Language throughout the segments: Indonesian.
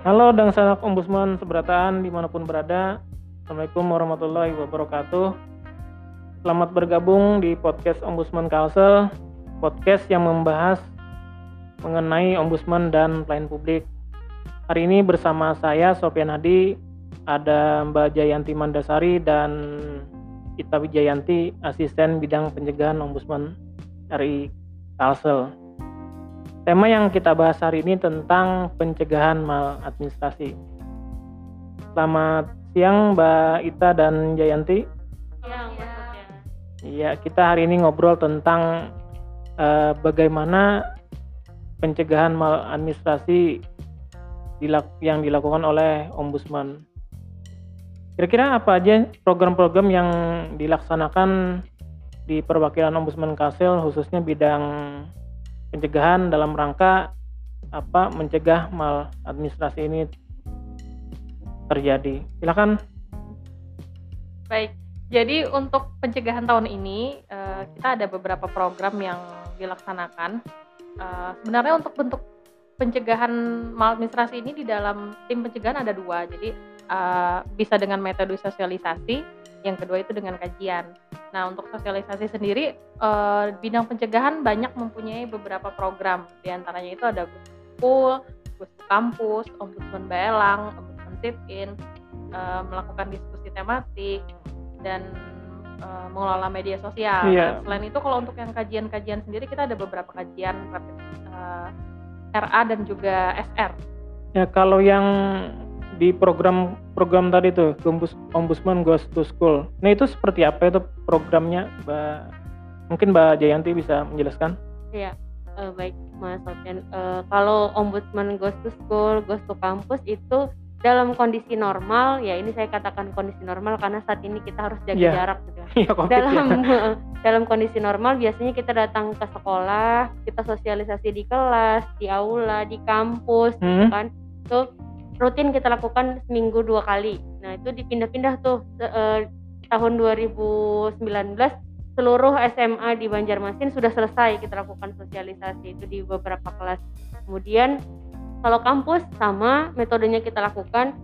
Halo dan sanak ombudsman seberataan di mana pun berada. Assalamualaikum warahmatullahi wabarakatuh. Selamat bergabung di podcast Ombudsman Kalsel, podcast yang membahas mengenai ombudsman dan pelayan publik. Hari ini bersama saya Sofian Hadi, ada Mbak Jayanti Mandasari dan Ita Wijayanti, asisten bidang pencegahan ombudsman RI Kalsel. Tema yang kita bahas hari ini tentang pencegahan maladministrasi. Selamat siang Mbak Ita dan Jayanti. Siang, Iya, kita hari ini ngobrol tentang eh, bagaimana pencegahan maladministrasi dilak- yang dilakukan oleh Ombudsman. Kira-kira apa aja program-program yang dilaksanakan di perwakilan Ombudsman Kalsel khususnya bidang pencegahan dalam rangka apa mencegah maladministrasi ini terjadi. Silakan. Baik, jadi untuk pencegahan tahun ini eh, kita ada beberapa program yang dilaksanakan. Eh, sebenarnya untuk bentuk pencegahan maladministrasi ini di dalam tim pencegahan ada dua. Jadi eh, bisa dengan metode sosialisasi, yang kedua itu dengan kajian. Nah untuk sosialisasi sendiri eh, bidang pencegahan banyak mempunyai beberapa program. Di antaranya itu ada Gus School, Gus Kampus, Ombudsman Baelang, Ombudsman Sit-in, eh, melakukan diskusi tematik dan eh, mengelola media sosial. Nah, selain itu kalau untuk yang kajian-kajian sendiri kita ada beberapa kajian rapid, RA dan juga SR. Ya kalau yang di program program tadi tuh Ombus- Ombudsman Goes to School. Nah itu seperti apa itu programnya, Mbak? Mungkin Mbak Jayanti bisa menjelaskan? Ya, eh, baik Mas Sofian. Eh, kalau Ombudsman Goes to School, Goes to Campus itu dalam kondisi normal, ya ini saya katakan kondisi normal karena saat ini kita harus jaga Iya. jarak gitu. ya. Iya COVID Dalam ya. dalam kondisi normal biasanya kita datang ke sekolah, kita sosialisasi di kelas, di aula, di kampus, Hmm, kan. Itu rutin kita lakukan seminggu dua kali. Nah, itu dipindah-pindah tuh eh, tahun 2019 seluruh SMA di Banjarmasin sudah selesai kita lakukan sosialisasi itu di beberapa kelas. Kemudian kalau kampus sama metodenya kita lakukan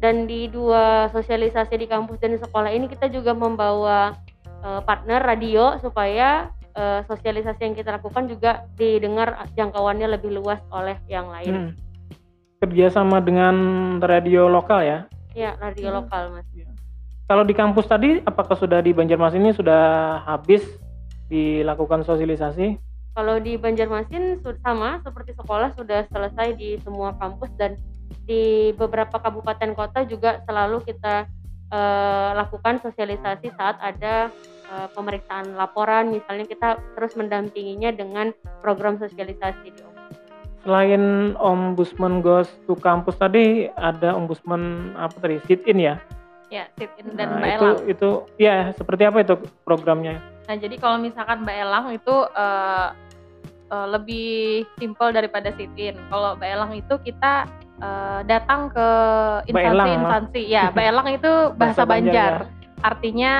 dan di dua sosialisasi di kampus dan di sekolah ini kita juga membawa eh, partner radio supaya eh, sosialisasi yang kita lakukan juga didengar jangkauannya lebih luas oleh yang lain. hmm. Kerjasama dengan radio lokal ya. Ya, radio Hmm. lokal, Mas. Kalau di kampus tadi, apakah sudah di Banjarmasin ini sudah habis dilakukan sosialisasi? Kalau di Banjarmasin sama seperti sekolah sudah selesai di semua kampus dan di beberapa kabupaten kota juga selalu kita eh, lakukan sosialisasi saat ada eh, pemeriksaan laporan misalnya kita terus mendampinginya dengan program sosialisasi di Selain Ombudsman Goes to Campus tadi, ada Ombudsman apa tadi? Sit-in ya? Ya, sit-in dan Nah, Mbak itu Elang. itu ya seperti apa itu programnya? Nah, jadi kalau misalkan Mbak Elang itu eh, eh, lebih simpel daripada sit-in. Kalau Mbak Elang itu kita eh, datang ke instansi-instansi. Ya, Mbak Elang itu bahasa, Banjar, Banjar. ya. Artinya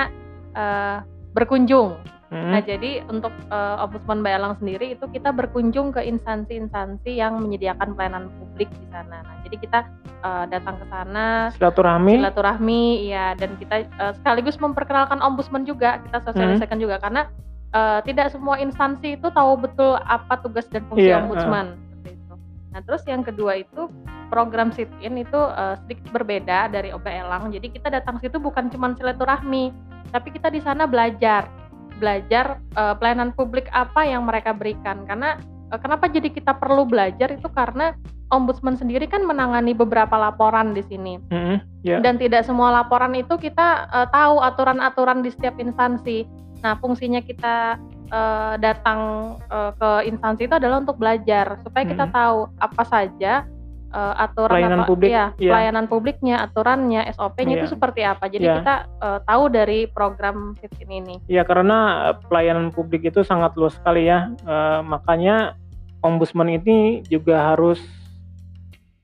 eh, berkunjung. Hmm. Nah, jadi untuk eh, Ombudsman Mbak Elang sendiri itu kita berkunjung ke instansi-instansi yang menyediakan pelayanan publik di sana. Nah, jadi kita eh, datang ke sana silaturahmi. silaturahmi ya dan kita eh, sekaligus memperkenalkan ombudsman juga kita sosialisasikan juga karena eh, tidak semua instansi itu tahu betul apa tugas dan fungsi Iya, ombudsman seperti itu. Nah terus yang kedua itu program sit in itu eh, sedikit berbeda dari OB Elang. Jadi kita datang situ bukan cuma silaturahmi, tapi kita di sana belajar belajar eh, pelayanan publik apa yang mereka berikan karena eh, kenapa jadi kita perlu belajar itu karena ombudsman sendiri kan menangani beberapa laporan di sini Hmm, ya. dan tidak semua laporan itu kita eh, tahu aturan-aturan di setiap instansi. Nah, fungsinya kita eh, datang eh, ke instansi itu adalah untuk belajar supaya kita Hmm. tahu apa saja eh, aturan Pelayanan apa, publik, iya, iya. pelayanan publiknya, aturannya, SOP-nya itu Iya. seperti apa. Jadi Iya. kita eh, tahu dari program Sitkin ini. Ya karena eh, pelayanan publik itu sangat luas sekali ya. Eh, makanya ombudsman ini juga harus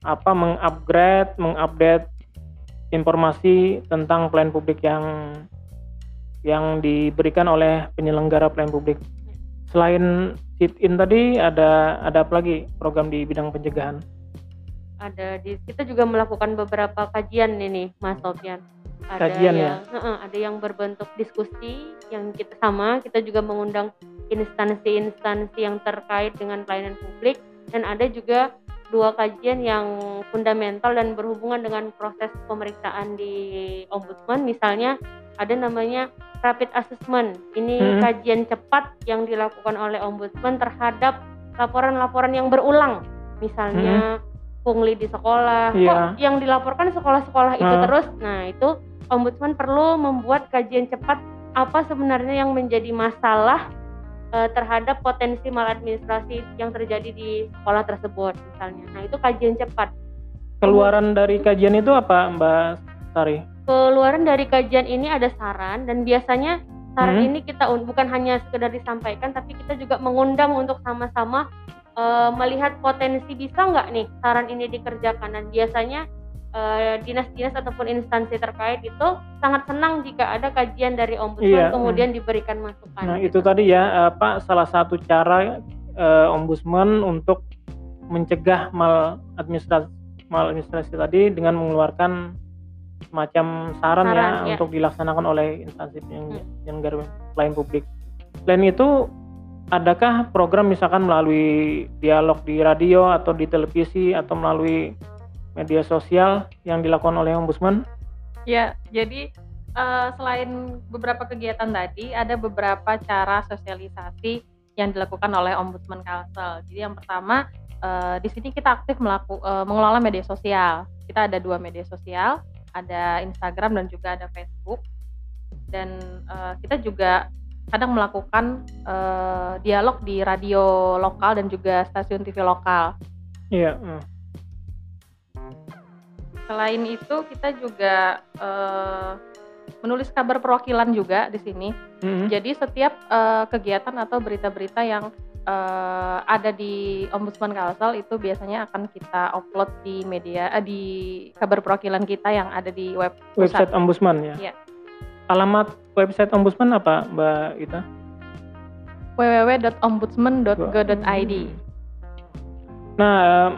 apa mengupgrade, mengupdate informasi tentang pelayanan publik yang yang diberikan oleh penyelenggara pelayanan publik. Selain sit in tadi ada ada apa lagi program di bidang pencegahan? Ada di kita juga melakukan beberapa kajian ini Mas Sofyan ada Kajian ya? yang Heeh, ada yang berbentuk diskusi yang kita sama kita juga mengundang instansi-instansi yang terkait dengan pelayanan publik dan ada juga dua kajian yang fundamental dan berhubungan dengan proses pemeriksaan di ombudsman. Misalnya ada namanya rapid assessment. Ini Hmm. kajian cepat yang dilakukan oleh ombudsman terhadap laporan-laporan yang berulang. Misalnya pungli di sekolah Iya. kok yang dilaporkan sekolah-sekolah itu Ah. terus nah itu ombudsman perlu membuat kajian cepat apa sebenarnya yang menjadi masalah eh, terhadap potensi maladministrasi yang terjadi di sekolah tersebut misalnya. Nah, itu kajian cepat. Keluaran dari kajian itu apa, Mbak Sari? Keluaran dari kajian ini ada saran dan biasanya saran Hmm. ini kita bukan hanya sekedar disampaikan tapi kita juga mengundang untuk sama-sama eh, melihat potensi bisa nggak nih saran ini dikerjakan dan biasanya eh, dinas-dinas ataupun instansi terkait itu sangat senang jika ada kajian dari ombudsman Iya, kemudian diberikan masukan. Nah, itu tadi ya, apa salah satu cara eh, ombudsman untuk mencegah maladministrasi maladministrasi tadi dengan mengeluarkan semacam saran, Saran, ya, ya. untuk dilaksanakan oleh instansi yang Hmm. pelayanan publik. Selain itu, adakah program misalkan melalui dialog di radio atau di televisi atau melalui media sosial yang dilakukan oleh ombudsman? Ya, jadi eh, selain beberapa kegiatan tadi, ada beberapa cara sosialisasi yang dilakukan oleh Ombudsman Kalsel. Jadi yang pertama, eh, di sini kita aktif melaku, eh, mengelola media sosial. Kita ada dua media sosial, ada Instagram dan juga ada Facebook. Dan eh, kita juga kadang melakukan eh, dialog di radio lokal dan juga stasiun TV lokal. Iya. hmm. Selain itu, kita juga eh, menulis kabar perwakilan juga di sini. Hmm. Jadi setiap eh, kegiatan atau berita-berita yang eh, ada di Ombudsman Kalsel itu biasanya akan kita upload di media eh, di kabar perwakilan kita yang ada di web Website pusat. ombudsman ya. Iya. Alamat website ombudsman apa, Mbak Ita? www.ombudsman.go.id. Nah, em,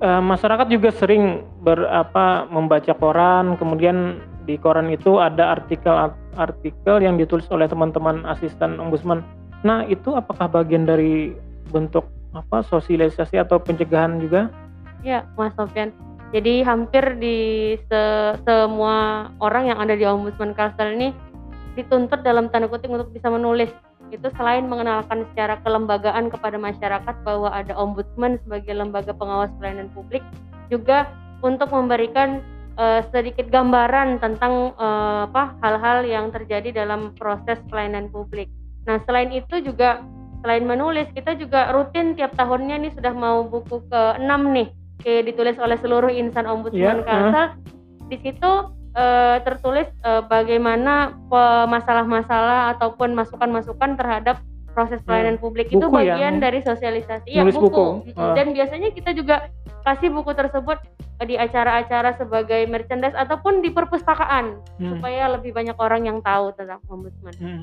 eh, masyarakat juga sering berapa membaca koran, kemudian di koran itu ada artikel-artikel yang ditulis oleh teman-teman asisten ombudsman. Nah, itu apakah bagian dari bentuk apa sosialisasi atau pencegahan juga? Ya, Mas Sofyan. Jadi hampir di se- semua orang yang ada di Ombudsman Kalsel ini dituntut dalam tanda kutip untuk bisa menulis. Itu selain mengenalkan secara kelembagaan kepada masyarakat bahwa ada Ombudsman sebagai lembaga pengawas pelayanan publik, juga untuk memberikan eh, sedikit gambaran tentang eh, apa hal-hal yang terjadi dalam proses pelayanan publik. Nah, selain itu juga selain menulis, kita juga rutin tiap tahunnya nih sudah mau buku ke-6 nih eh, ditulis oleh seluruh insan ombudsman Ya, Kalsel. Di situ eh, tertulis eh, bagaimana masalah-masalah ataupun masukan-masukan terhadap proses pelayanan publik itu Buku ya? bagian dari sosialisasi. Nulis buku. Mm, Ah. Dan biasanya kita juga kasih buku tersebut di acara-acara sebagai merchandise ataupun di perpustakaan Hmm. supaya lebih banyak orang yang tahu tentang ombudsman. Hmm.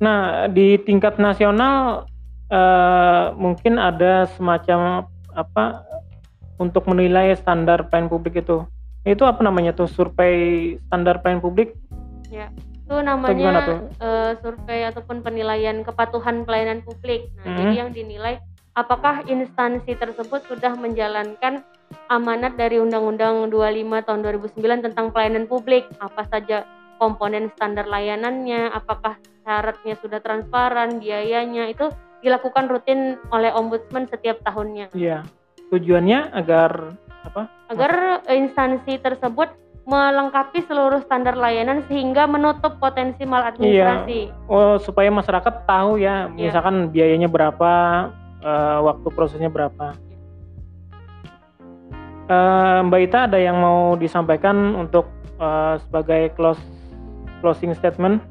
Nah, di tingkat nasional eh, mungkin ada semacam apa untuk menilai standar pelayanan publik itu. Itu apa namanya tuh survei standar pelayanan publik? itu gimana namanya tuh? eh, survei ataupun penilaian kepatuhan pelayanan publik. Nah, Mhm. jadi yang dinilai apakah instansi tersebut sudah menjalankan amanat dari Undang-Undang 25 tahun 2009 tentang pelayanan publik. Apa saja komponen standar layanannya, apakah syaratnya sudah transparan, biayanya itu dilakukan rutin oleh ombudsman setiap tahunnya Iya. Tujuannya agar apa? agar instansi tersebut melengkapi seluruh standar layanan sehingga menutup potensi maladministrasi. Oh, supaya masyarakat tahu ya, Iya. misalkan biayanya berapa, eh, waktu prosesnya berapa. Eh, Mbak Ita ada yang mau disampaikan untuk eh, sebagai close closing statement?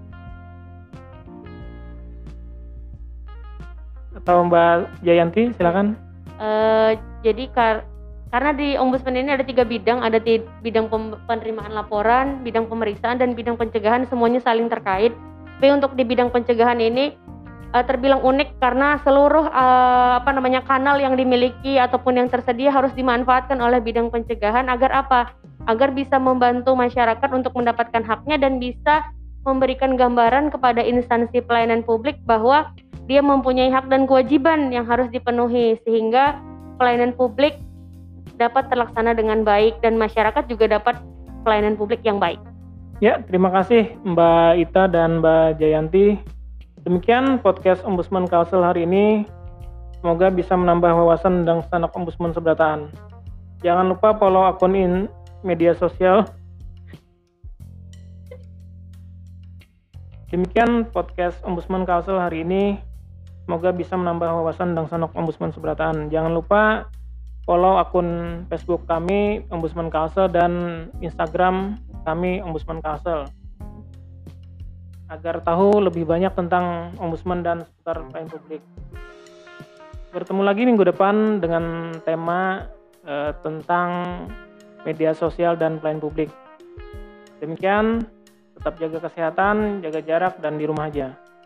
Atau Mbak Jayanti, silakan. Eh, jadi kar- karena di ombudsman ini ada tiga bidang, ada di bidang penerimaan laporan, bidang pemeriksaan dan bidang pencegahan semuanya saling terkait. Tapi untuk di bidang pencegahan ini uh, terbilang unik karena seluruh uh, apa namanya kanal yang dimiliki ataupun yang tersedia harus dimanfaatkan oleh bidang pencegahan agar apa? Agar bisa membantu masyarakat untuk mendapatkan haknya dan bisa memberikan gambaran kepada instansi pelayanan publik bahwa dia mempunyai hak dan kewajiban yang harus dipenuhi sehingga pelayanan publik dapat terlaksana dengan baik dan masyarakat juga dapat pelayanan publik yang baik. Ya, terima kasih Mbak Ita dan Mbak Jayanti Demikian podcast Ombudsman Kalsel hari ini. Semoga bisa menambah wawasan tentang sanak Ombudsman Seberataan. Jangan lupa follow akun in media sosial. Demikian podcast Ombudsman Kalsel hari ini. Semoga bisa menambah wawasan tentang sanak Ombudsman Seberataan. Jangan lupa follow akun Facebook kami Ombudsman Kalsel dan Instagram kami Ombudsman Kalsel agar tahu lebih banyak tentang ombudsman dan seputar pelayanan publik. Bertemu lagi minggu depan dengan tema eh, tentang media sosial dan pelayanan publik. Demikian, tetap jaga kesehatan, jaga jarak, dan di rumah aja.